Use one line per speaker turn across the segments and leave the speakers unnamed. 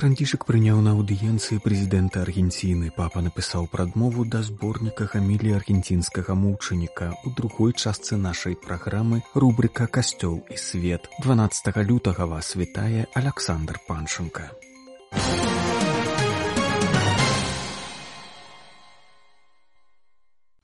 Францішак прыняў на аўдыенцыі прэзідэнта Аргенціны. Папа напісаў прадмову да зборніка гамілі аргенцінскага мучаніка. У другой частцы нашай праграмы рубрыка касцёл і свет 12 лютага вас вітае Александр Паншенко.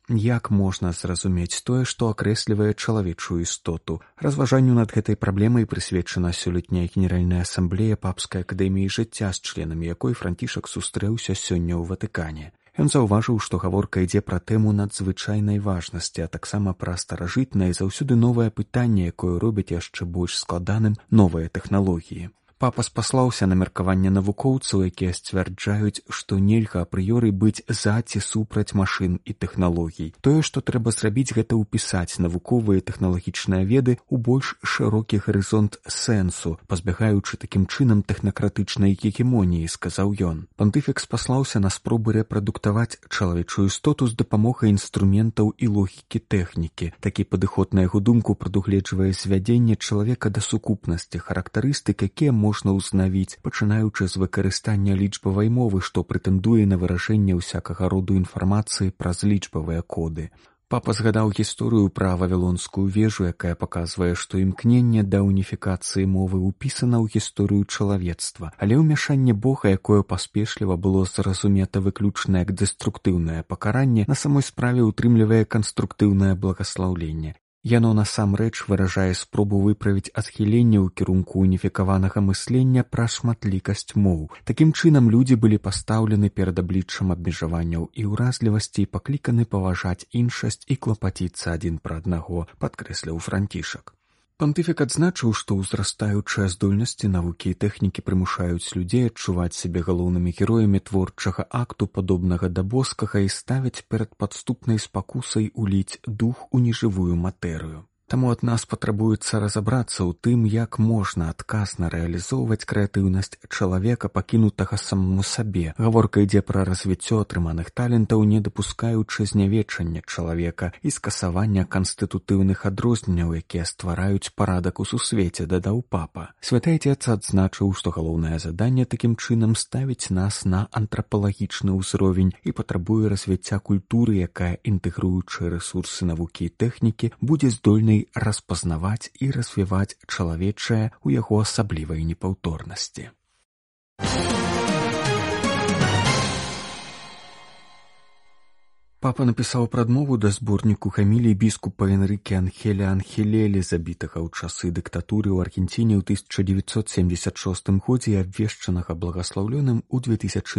Як можна зразумець тое, што акрэслівае чалавечую істоту. Разважанню над гэтай праблемай прысвечана сёлетняя генеральная асамблея папскай акадэміі жыцця з членамі якой францішак сустрэўся сёння ў ватыкане. Ён заўважыў, што гаворка ідзе пра тэму надзвычайнай важнасці, а таксама пра старажытнае заўсёды новае пытанне, якое робяць яшчэ больш складаным новыя тэхналогіі. Папа спаслаўся на меркаванне навукоўцаў, якія сцвярджаюць, што нельга апрыёры быць за ці супраць машын і тэхналогій. Тое, што трэба зрабіць гэта ўпісаць навуковыя тэхналагічныя веды ў больш шырокі гарызонт сэнсу, пазбягаючы такім чынам тэхнакратычнай гегемоніі, сказаў ён. Пантыфік спаслаўся на спробы рэпрадуктаваць чалавечую істоту з дапамогай інструментаў і логікі тэхнікі. Такі падыход на яго думку прадугледжвае звядзенне чалавека да сукупнасці характарыстык, якія можна ўзнавіць пачынаючы з выкарыстання лічбавай мовы што прэтэндуе на вырашэнне ўсякага роду інфармацыі праз лічбавыя коды. Папа згадаў гісторыю пра вавілонскую вежу якая паказвае што імкненне да уніфікацыі мовы ўпісана ў гісторыю чалавецтва але ўмяшанне бога якое паспешліва было зразумета выключна як дэструктыўнае пакаранне на самой справе ўтрымлівае канструктыўнае благаслаўленне Яно насамрэч выражае спробу выправіць адхіленне ў кірунку уніфікаванага мыслення пра шматлікасць моў. Такім чынам людзі былі пастаўлены перад абліччам абмежаванняў і ўразлівасці і пакліканы паважаць іншасць і клапаціцца адзін пра аднаго, падкрэсліў францішак. Пантыфік адзначыў, што ўзрастаючыя здольнасці навукі і тэхнікі прымушаюць людзей адчуваць сябе галоўнымі героямі творчага акту падобнага да боскага і ставяць перад падступнай спакусай уліць дух у нежывую матэрыю. Таму ад нас патрабуецца разабрацца ў тым, як можна адказна рэалізоўваць крэатыўнасць чалавека пакінутага самому сабе. Гаворка ідзе пра развіццё атрыманых талентаў, не дапускаючы знявечання чалавека і скасавання канстытутыўных адрозненняў, якія ствараюць парадак у сусвеце, дадаў папа. Святайцец адзначыў, што галоўнае заданне такім чынам ставіць нас на антрапалагічны ўзровень і патрабуе развіцця культуры, якая інтэгруючы рэсурсы навукі і тэхнікі будзе здольнай распазнаваць і развіваць чалавечае ў яго асаблівай непаўторнасці. Папа напісаў прадмову да зборніку хамілій біскупа Энрыкі Анхеля Анхелелі, забітага ў часы дыктатуры ў Аргенціне ў 1976 годзе і абвешчанага благаслаўлёным у 2019.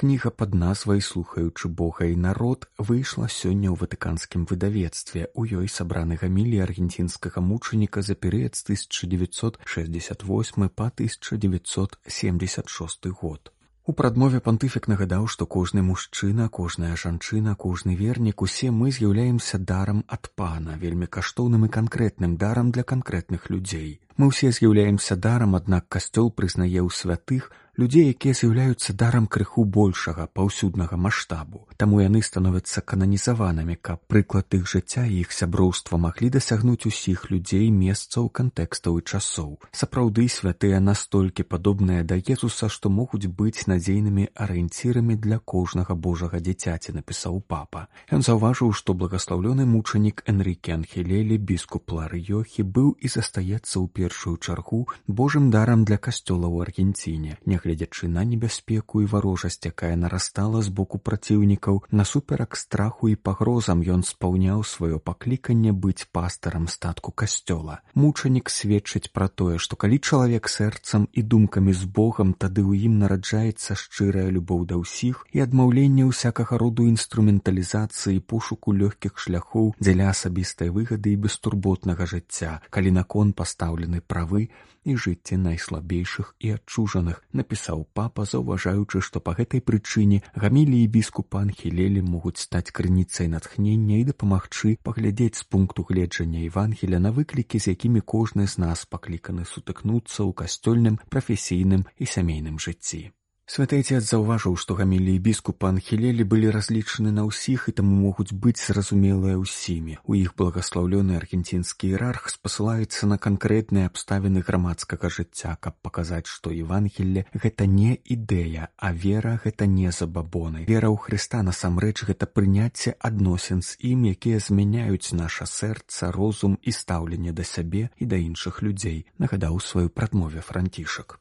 Кніга пад назвай слухаючы Бога і народ выйшла сёння ў ватыканскім выдавецтве. У ёй сабраны гамілі аргенцінскага мучаніка за перыяд з 1968 па 1976 год. У прадмове пантыфік нагадаў, што кожны мужчына, кожная жанчына, кожны вернік усе мы з'яўляемся дарам ад пана, вельмі каштоўным і канкрэтным дарам для канкрэтных людзей. Мы ўсе з'яўляемся дарам, аднак касцёл прызнае ў святых, людзей, якія з'яўляюцца дарам крыху большага паўсюднага маштабу. Таму яны становяцца кананізаванымі, каб прыклад іх жыцця і іх сяброўства маглі дасягнуць усіх людзей месцаў кантэкстаў і часоў. Сапраўды святыя настолькі падобныя да Езуса, што могуць быць надзейнымі арыенцірамі для кожнага божага дзіцяці напісаў папа. Ён заўважыў, што благаслаўлёны мучанік Энрыкі Анхелелі біскуп Ларыёхі быў і застаецца ў першую чаргу божым дарам для касцёла ў Аргенціне. Нягледзячы нягледзячы на небяспеку і варожасць, якая нарастала з боку праціўнікаў, насуперак страху і пагрозам ён спаўняў сваё пакліканне быць пастарам статку касцёла. Мучанік сведчыць пра тое, што калі чалавек сэрцам і думкамі з Богам, тады ў ім нараджаецца шчырая любоў да ўсіх і адмаўленне ўсякага роду інструменталізацыі пошуку лёгкіх шляхоў дзеля асабістай выгады і бестурботнага жыцця, калі на кон пастаўлены правы і жыцці найслабейшых і адчужаных напісаў папа заўважаючы што па гэтай прычыне гамілі і біскупа анхілелі могуць стаць крыніцай натхнення і дапамагчы паглядзець з пункту гледжання евангеля на выклікі з якімі кожны з нас пакліканы сутыкнуцца ў касцёльным прафесійным і сямейным жыцці Святэйцец заўважыў, што гамілі і біскупа анхілелі былі разлічаны на ўсіх і таму могуць быць зразумелыя ўсімі. У іх благаслаўлёны аргенцінскі іерарх спасылаецца на канкрэтныя абставіны грамадскага жыцця, каб паказаць, што Евангелле гэта не ідэя, а вера гэта не забабоны. Вера ў Хрыста насамрэч гэта прыняцце адносін з ім, якія змяняюць наша сэрца, розум і стаўленне да сябе і да іншых людзей, нагадаў сваю прадмове францішак.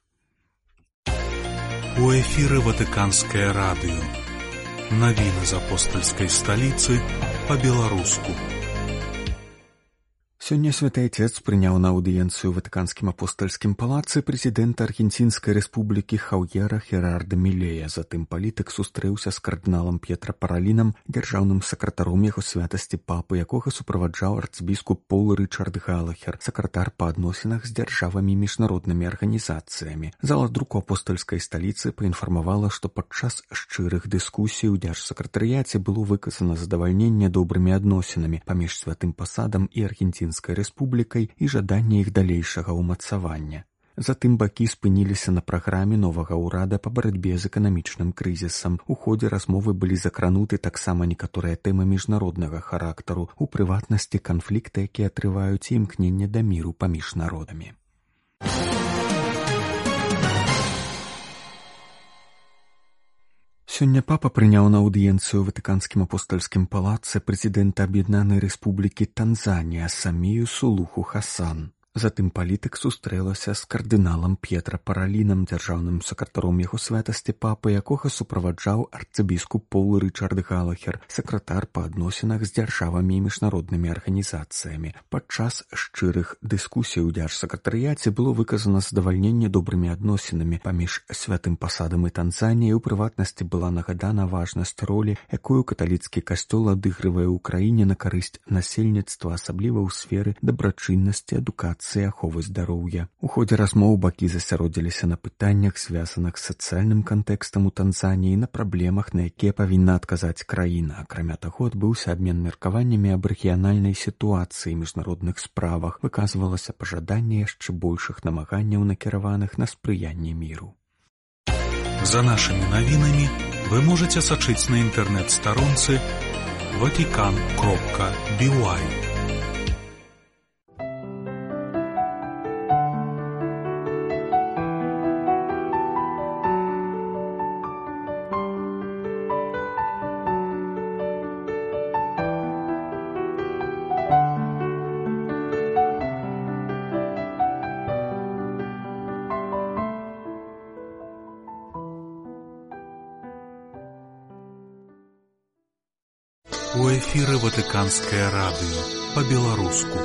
У эфіры ватыканскае радыё. Навіны з апостальскай сталіцы па-беларуску.
Сёння святы отец прыняў на аўдыенцыю ватыканскім апостальскім палацы прэзідэнта аргенцінскай рэспублікі хаўера херарда мілея затым палітык сустрэўся з кардыналам п'етра паралінам дзяржаўным сакратаром яго святасці папы якога суправаджаў арцбіскуп пол рычард галахер сакратар па адносінах з дзяржавамі міжнароднымі арганізацыямі зала друку апостальскай сталіцы паінфармавала што падчас шчырых дыскусій у дзяржсакратарыяце было выказана задавальненне добрымі адносінамі паміж святым пасадам і аргенцінскай армянскай рэспублікай і жаданне іх далейшага ўмацавання. Затым бакі спыніліся на праграме новага ўрада па барацьбе з эканамічным крызісам. У ходзе размовы былі закрануты таксама некаторыя тэмы міжнароднага характару, у прыватнасці канфлікты, якія атрываюць імкненне да міру паміж народамі. Сёння папа прыняў на аўдыенцыю ватыканскім апостальскім палацы прэзідэнта аб'яднанай рэспублікі Танзанія самію сулуху Хасан. Затым палітык сустрэлася з кардыналам П'етра паралінам дзяржаўным сакратаром яго святасці папы, якога суправаджаў арцыбіскуп пол Рчард Галахер, сакратар па адносінах з дзяржавамі і міжнароднымі арганізацыямі. Падчас шчырых дыскусій у дзяржсакратарыяце было выказана задавальненне добрымі адносінамі паміж святым пасадам і танзаніяй у прыватнасці была нагадана важнасць ролі, якую каталіцкі касцёл адыгрывае ў краіне на карысць насельніцтва асабліва ў сферы дабрачыннасці адукацыі адукацыі аховы здароўя. У ходзе размоў бакі засяродзіліся на пытаннях, звязаных з сацыяльным кантэкстам у танзаніі на праблемах, на якія павінна адказаць краіна. Акрамя таго адбыўся абмен меркаваннямі аб рэгіянальнай сітуацыі міжнародных справах, выказвалася пажаданне яшчэ большых намаганняў накіраваных на спрыянне міру.
За нашымі навінамі вы можете сачыць на інтэрнэт-старонцы ватикан кропка бівай. ватыканскае радыё па-беларуску.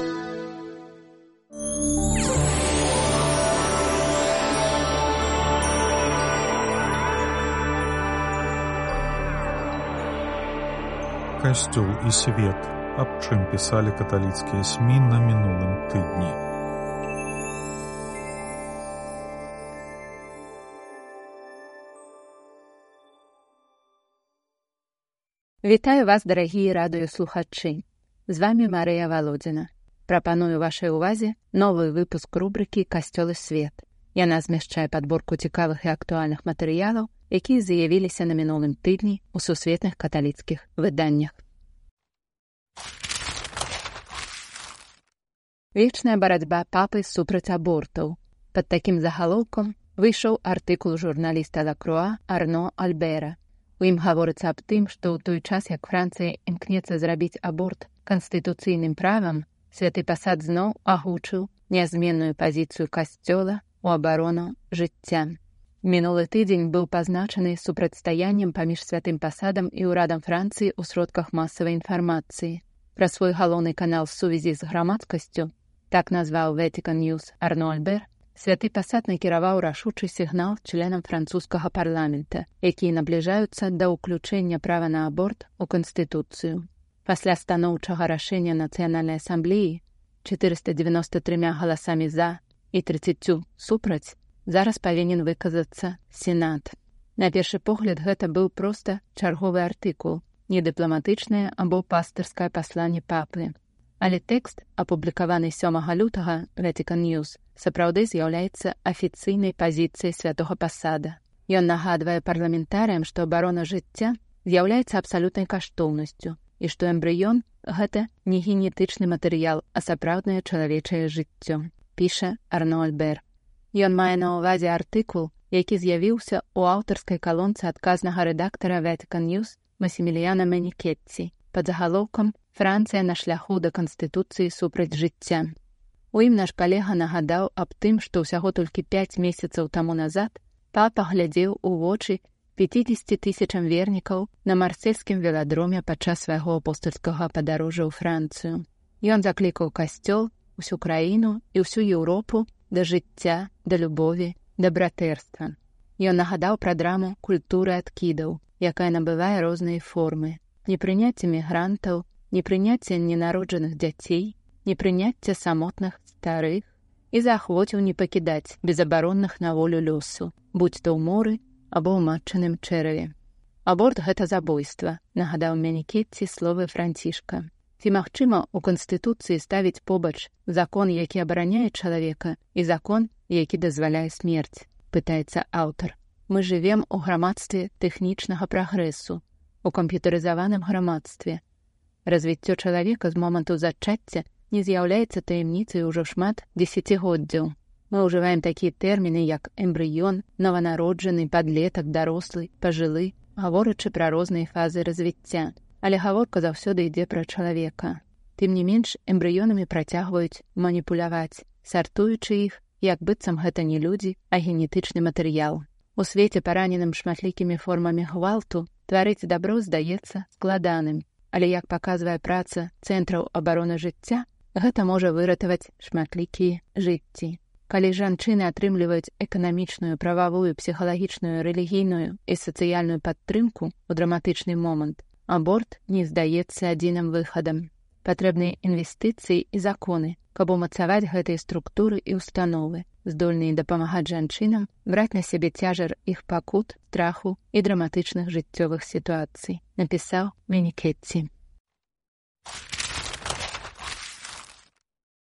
Касцёл і свет, аб чым пісалі каталіцкія смі на мінулым тыдні.
Вітаю вас, дарагія радыёслухачы. З вами Марыя Валодзіна. Прапаную вашай увазе новы выпуск рубрыкі касцёлы свет. Яна змяшчае падборку цікавых і актуальных матэрыялаў, якія заявіліся на мінулым тыдні ў сусветных каталіцкіх выданнях. Вечная барацьба папы супраць абортаў. Пад такім загалоўкам выйшаў артыкул журналіста Лакруа Арно Альбера У ім гаворыцца аб тым, што ў той час, як Францыя імкнецца зрабіць аборт канстытуцыйным правам, святы пасад зноў агучыў нязменную пазіцыю касцёла у абарону жыцця. Мінулы тыдзень быў пазначаны супрацьстаяннем паміж святым пасадам і ўрадам Францыі ў сродках масавай інфармацыі. Пра свой галоўны канал сувязі з грамадскасцю так назваў Вэтикан Ньюс Арнольбер Святы пасад накіраваў рашучы сігнал членам французскага парламента, якія набліжаюцца да ўключэння права на аборт у канстытуцыю. Пасля станоўчага рашэння нацыянальнай асамблеі 493 галасамі за і 30 супраць зараз павінен выказацца сенат. На першы погляд гэта быў проста чарговы артыкул, недыпламатычнае або пастырскае пасланне папы. Але тэкст, апублікаваны сёмага лютага Vatican News, сапраўды з'яўляецца афіцыйнай пазіцыяй святого пасада. Ён нагадвае парламентарыям, што абарона жыцця з'яўляецца абсалютнай каштоўнасцю і што эмбрыён гэта не генетычны матэрыял, а сапраўднае чалавечае жыццё, піша Арно Альбер. Ён мае на ўвазе артыкул, які з'явіўся ў аўтарскай калонцы адказнага рэдактара Vatican News Масіміліяна Манікетці пад загалоўкам Францыя на шляху да канстытуцыі супраць жыцця. У ім наш калега нагадаў аб тым, што ўсяго толькі 5 месяцаў таму назад папа глядзеў у вочы 50 тысячам вернікаў на марсельскім веладроме падчас свайго апостальскага падарожжа ў Францыю. Ён заклікаў касцёл, усю краіну і ўсю Еўропу да жыцця, да любові, дабратэрства. Ён нагадаў пра драму культуры адкідаў, якая набывае розныя формы, непрыняцце мігрантаў, непрыняцце ненароджаных дзяцей, непрыняцце самотных старых і заахвоціў не пакідаць безабаронных на волю лёсу, будь то ў моры або ў матчаным чэраве. Аборт гэта забойства, нагадаў мянікетці словы францішка. Ці магчыма у канстытуцыі ставіць побач закон, які абараняе чалавека і закон, які дазваляе смерць пытаецца аўтар мы жывем у грамадстве тэхнічнага прагрэсу у камп'ютарызаваным грамадстве развіццё чалавека з моманту зачацця не з'яўляецца таямніцай ужо шмат десятгоддзяў мы ўжываем такія тэрміны як эмбрыён нованароджаны падлетак дарослы пажылы гаворачы пра розныя фазы развіцця. Але гаворка заўсёды ідзе пра чалавека. Тым не менш эмбрыёнамі працягваюць маніпуляваць сартуючы іх як быццам гэта не людзі, а генетычны матэрыял. У свеце параненым шматлікімі формамі гвалту тварыць дабро здаецца складаным, але як паказвае праца цэнтраў абароны жыцця, гэта можа выратаваць шматлікія жыцці. Калі жанчыны атрымліваюць эканамічную прававую псіхалагічную рэлігійную і сацыяльную падтрымку ў драматычны момант, аборт не здаецца адзіным выхадам. Патрэбныя інвестыцыі і законы, каб умацаваць гэтыя структуры і ўстановы, здольныя дапамагаць жанчынам браць на сябе цяжар іх пакут, страху і драматычных жыццёвых сітуацый, напісаў Менікетці.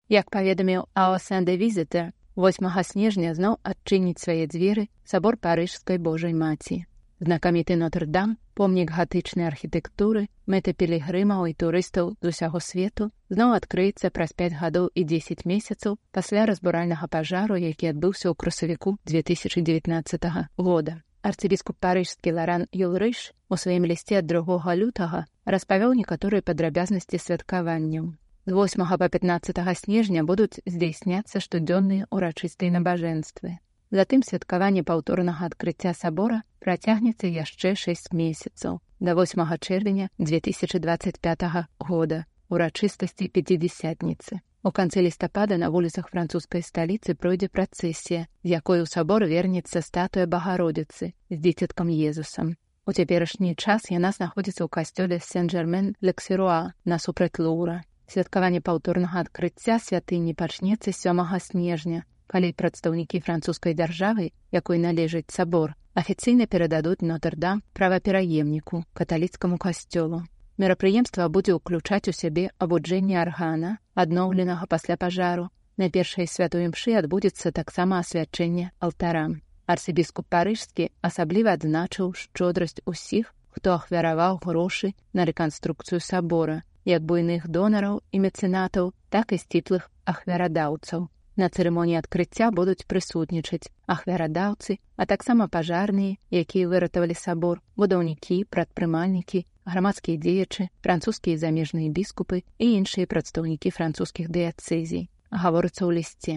Як паведаміў Аосэнда Візітер, 8 снежня зноў адчыніць свае дзверы сабор парыжскай Божай маці. Знакаміты Нотр-дам, помнік гатычнай архітэктуры, мэта пілігрымаў і турыстаў з усяго свету зноў адкрыецца праз 5 гадоў і 10 месяцаў пасля разбуральнага пажару, які адбыўся ў красавіку 2019 года. Арцыбіскуп парыжскі Ларан Юлрыш у сваім лісце ад другога лютага распавёў некаторыя падрабязнасці святкаванняў. З 8 па 15 снежня будуць здзяйсняцца штодзённыя ўрачыстыя набажэнствы. Затым святкаванне паўторнага адкрыцця сабора працягнецца яшчэ 6 месяцаў да 8 чэрвеня 2025 года урачыстасці пяцідзясятніцы. У канцы лістапада на вуліцах французскай сталіцы пройдзе працэсія, з якой у сабор вернецца статуя багародзіцы з дзіцяткам Езусам. У цяперашні час яна знаходзіцца ў касцёле сен-жермен лексеруа насупраць лура. Святкаванне паўторнага адкрыцця святыні пачнецца сёмага снежня калі прадстаўнікі французскай дзяржавы, якой належыць сабор, афіцыйна перададуць нотр-дам правапераемніку каталіцкаму касцёлу. Мерапрыемства будзе ўключаць у сябе абуджэнне аргана, адноўленага пасля пажару. На першай святой імшы адбудзецца таксама асвячэнне алтарам. Арсібіскуп парыжскі асабліва адзначыў шчодрасць усіх, хто ахвяраваў грошы на рэканструкцыю сабора, як буйных донараў і мецэнатаў, так і сціплых ахвярадаўцаў. На цырымоніі адкрыцця будуць прысутнічаць ахвярадаўцы, а таксама пажарныя, якія выратавалі сабор, будаўнікі, прадпрымальнікі, грамадскія дзеячы, французскія замежныя біскупы і іншыя прадстаўнікі французскіх дыяцэзій. гаворыцца ў лісце.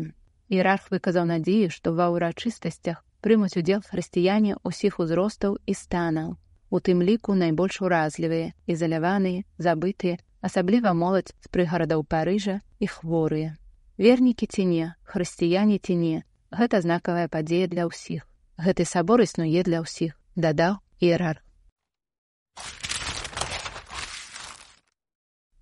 Іерарх выказаў надзею, што ва ўрачыстасцях прымуць удзел хрысціяне ўсіх узростаў і станаў. У тым ліку найбольш уразлівыя, ізаляваныя, забытыя, асабліва моладзь з прыгарадаў парыжа і хворыя вернікі ці не хрысціяне ці не гэта знакавая падзея для ўсіх гэты сабор існуе для ўсіх дадаў іерарх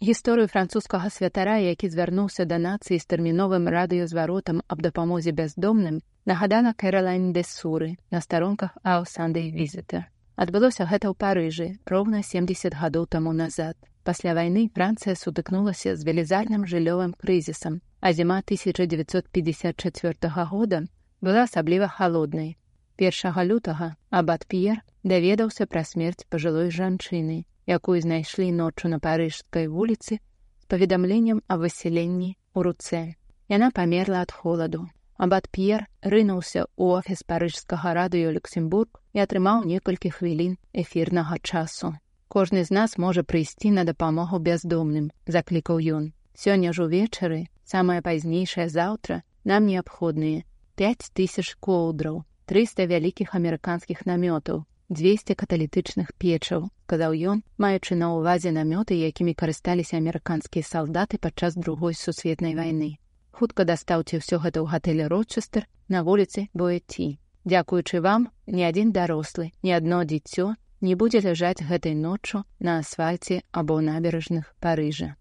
Гісторыю французскага святара, які звярнуўся да нацыі з тэрміновым радыёзваротам аб дапамозе бяздомным, нагадана Кэралайн де Суры на старонках Аусандай візіта. Адбылося гэта ў Парыжы роўна 70 гадоў таму назад. Пасля вайны Францыя сутыкнулася з велізарным жыллёвым крызісам, а зіма 1954 года была асабліва халоднай. Першага лютага абат П'ер даведаўся пра смерць пажылой жанчыны, якую знайшлі ноччу на парыжскай вуліцы з паведамленнем аб высяленні ў руцэ. Яна памерла ад холаду. Абат П'ер рынуўся ў офіс парыжскага радыё Люксембург і атрымаў некалькі хвілін эфірнага часу. Кожны з нас можа прыйсці на дапамогу бяздомным, заклікаў ён. Сёння ж увечары, самае пазнейшае заўтра нам неабходныя 5 тысяч коўдраў, 300 вялікіх амерыканскіх намётаў, 200 каталітычных печаў, сказаў ён, маючы на ўвазе намёты, якімі карысталіся амерыканскія салдаты падчас другой сусветнай вайны хутка дастаўце ўсё гэта ў гатэлі Рочестер на вуліцы Боэці. Дзякуючы вам, ні адзін дарослы, ні адно дзіцё не будзе ляжаць гэтай ноччу на асфальце або набережных Парыжа.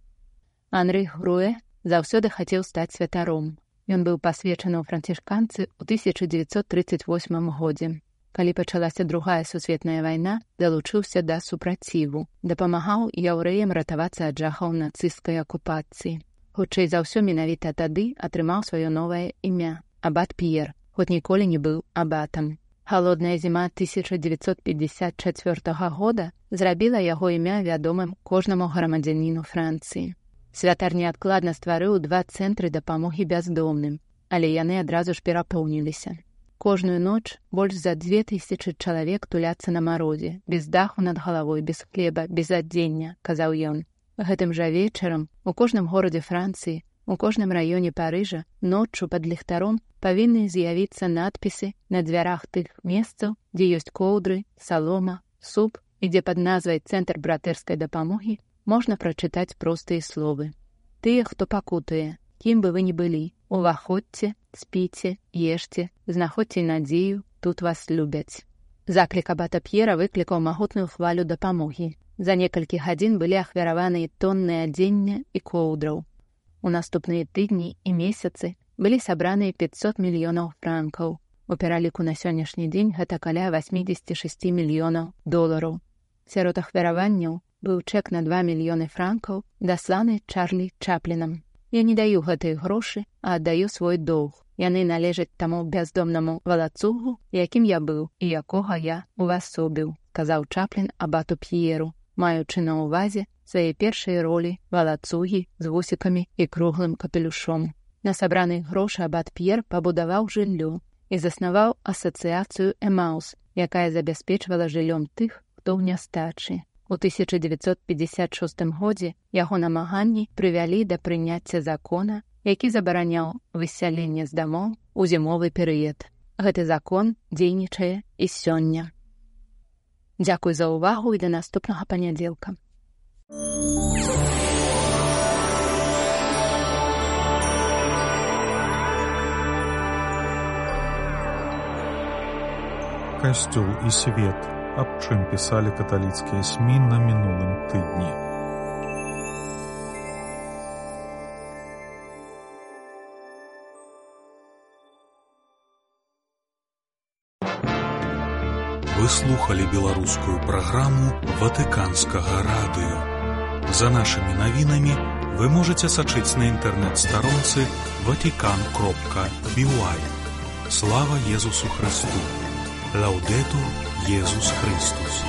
Анры Груэ заўсёды хацеў стаць святаром. Ён быў пасвечаны ў францішканцы ў 1938 годзе. Калі пачалася другая сусветная вайна, далучыўся да супраціву, дапамагаў яўрэям ратавацца ад жахаў нацысцкай акупацыі. Хутчэй за ўсё менавіта тады атрымаў сваё новае імя абат П'ер, хоць ніколі не быў абатам. Халодная зіма 1954 года зрабіла яго імя вядомым кожнаму грамадзяніну Францыі. Святар неадкладна стварыў два цэнтры дапамогі бяздомным, але яны адразу ж перапоўніліся. Кожную ноч больш за две тысячы чалавек туляцца на мародзе, без даху над галавой, без хлеба, без адзення, казаў ён. Гэтым жа вечарам у кожным горадзе Францыі, у кожным раёне Парыжа ноччу пад ліхтаром павінны з'явіцца надпісы на дзвярах тых месцаў, дзе ёсць коўдры, салома, суп і дзе пад назвай цэнтр братэрскай дапамогі можна прачытаць простыя словы. Тыя, хто пакутае, кім бы вы не былі, уваходзьце, спіце, ешце, знаходзьце надзею, тут вас любяць. Заклік абата П'ера выклікаў магутную хвалю дапамогі. За некалькі гадзін былі ахвяраваныя тонны адзення і коўдраў. У наступныя тыдні і месяцы былі сабраныя 500 мільёнаў франкаў. У пераліку на сённяшні дзень гэта каля 86 мільёнаў долараў. Сярод ахвяраванняў быў чэк на 2 мільёны франкаў, дасланы Чарлі Чаплінам. Я не даю гэтыя грошы, а аддаю свой доўг. Яны належаць таму бяздомнаму валацугу, якім я быў і якога я увасобіў, казаў Чаплін абату П'еру маючы на ўвазе свае першыя ролі валацугі з вусікамі і круглым капелюшом. На сабраныя грошы абат П'ер пабудаваў жыллё і заснаваў асацыяцыю Эмаус, якая забяспечвала жыллём тых, хто ў нястачы. У 1956 годзе яго намаганні прывялі да прыняцця закона, які забараняў высяленне з дамоў у зімовы перыяд. Гэты закон дзейнічае і сёння. Дзякуй за ўвагу і да наступнага панядзелка.
Касцёл і свет, аб чым пісалі каталіцкія смі на мінулым тыдні.
Вы слухали беларускую праграму ватыканскага радыё. За нашымі навінамі вы можете сачыць на інтэрнэт-старонцы ватикан кропка бівай. Слава Езусу Христу! Лаўдету Езус Христус!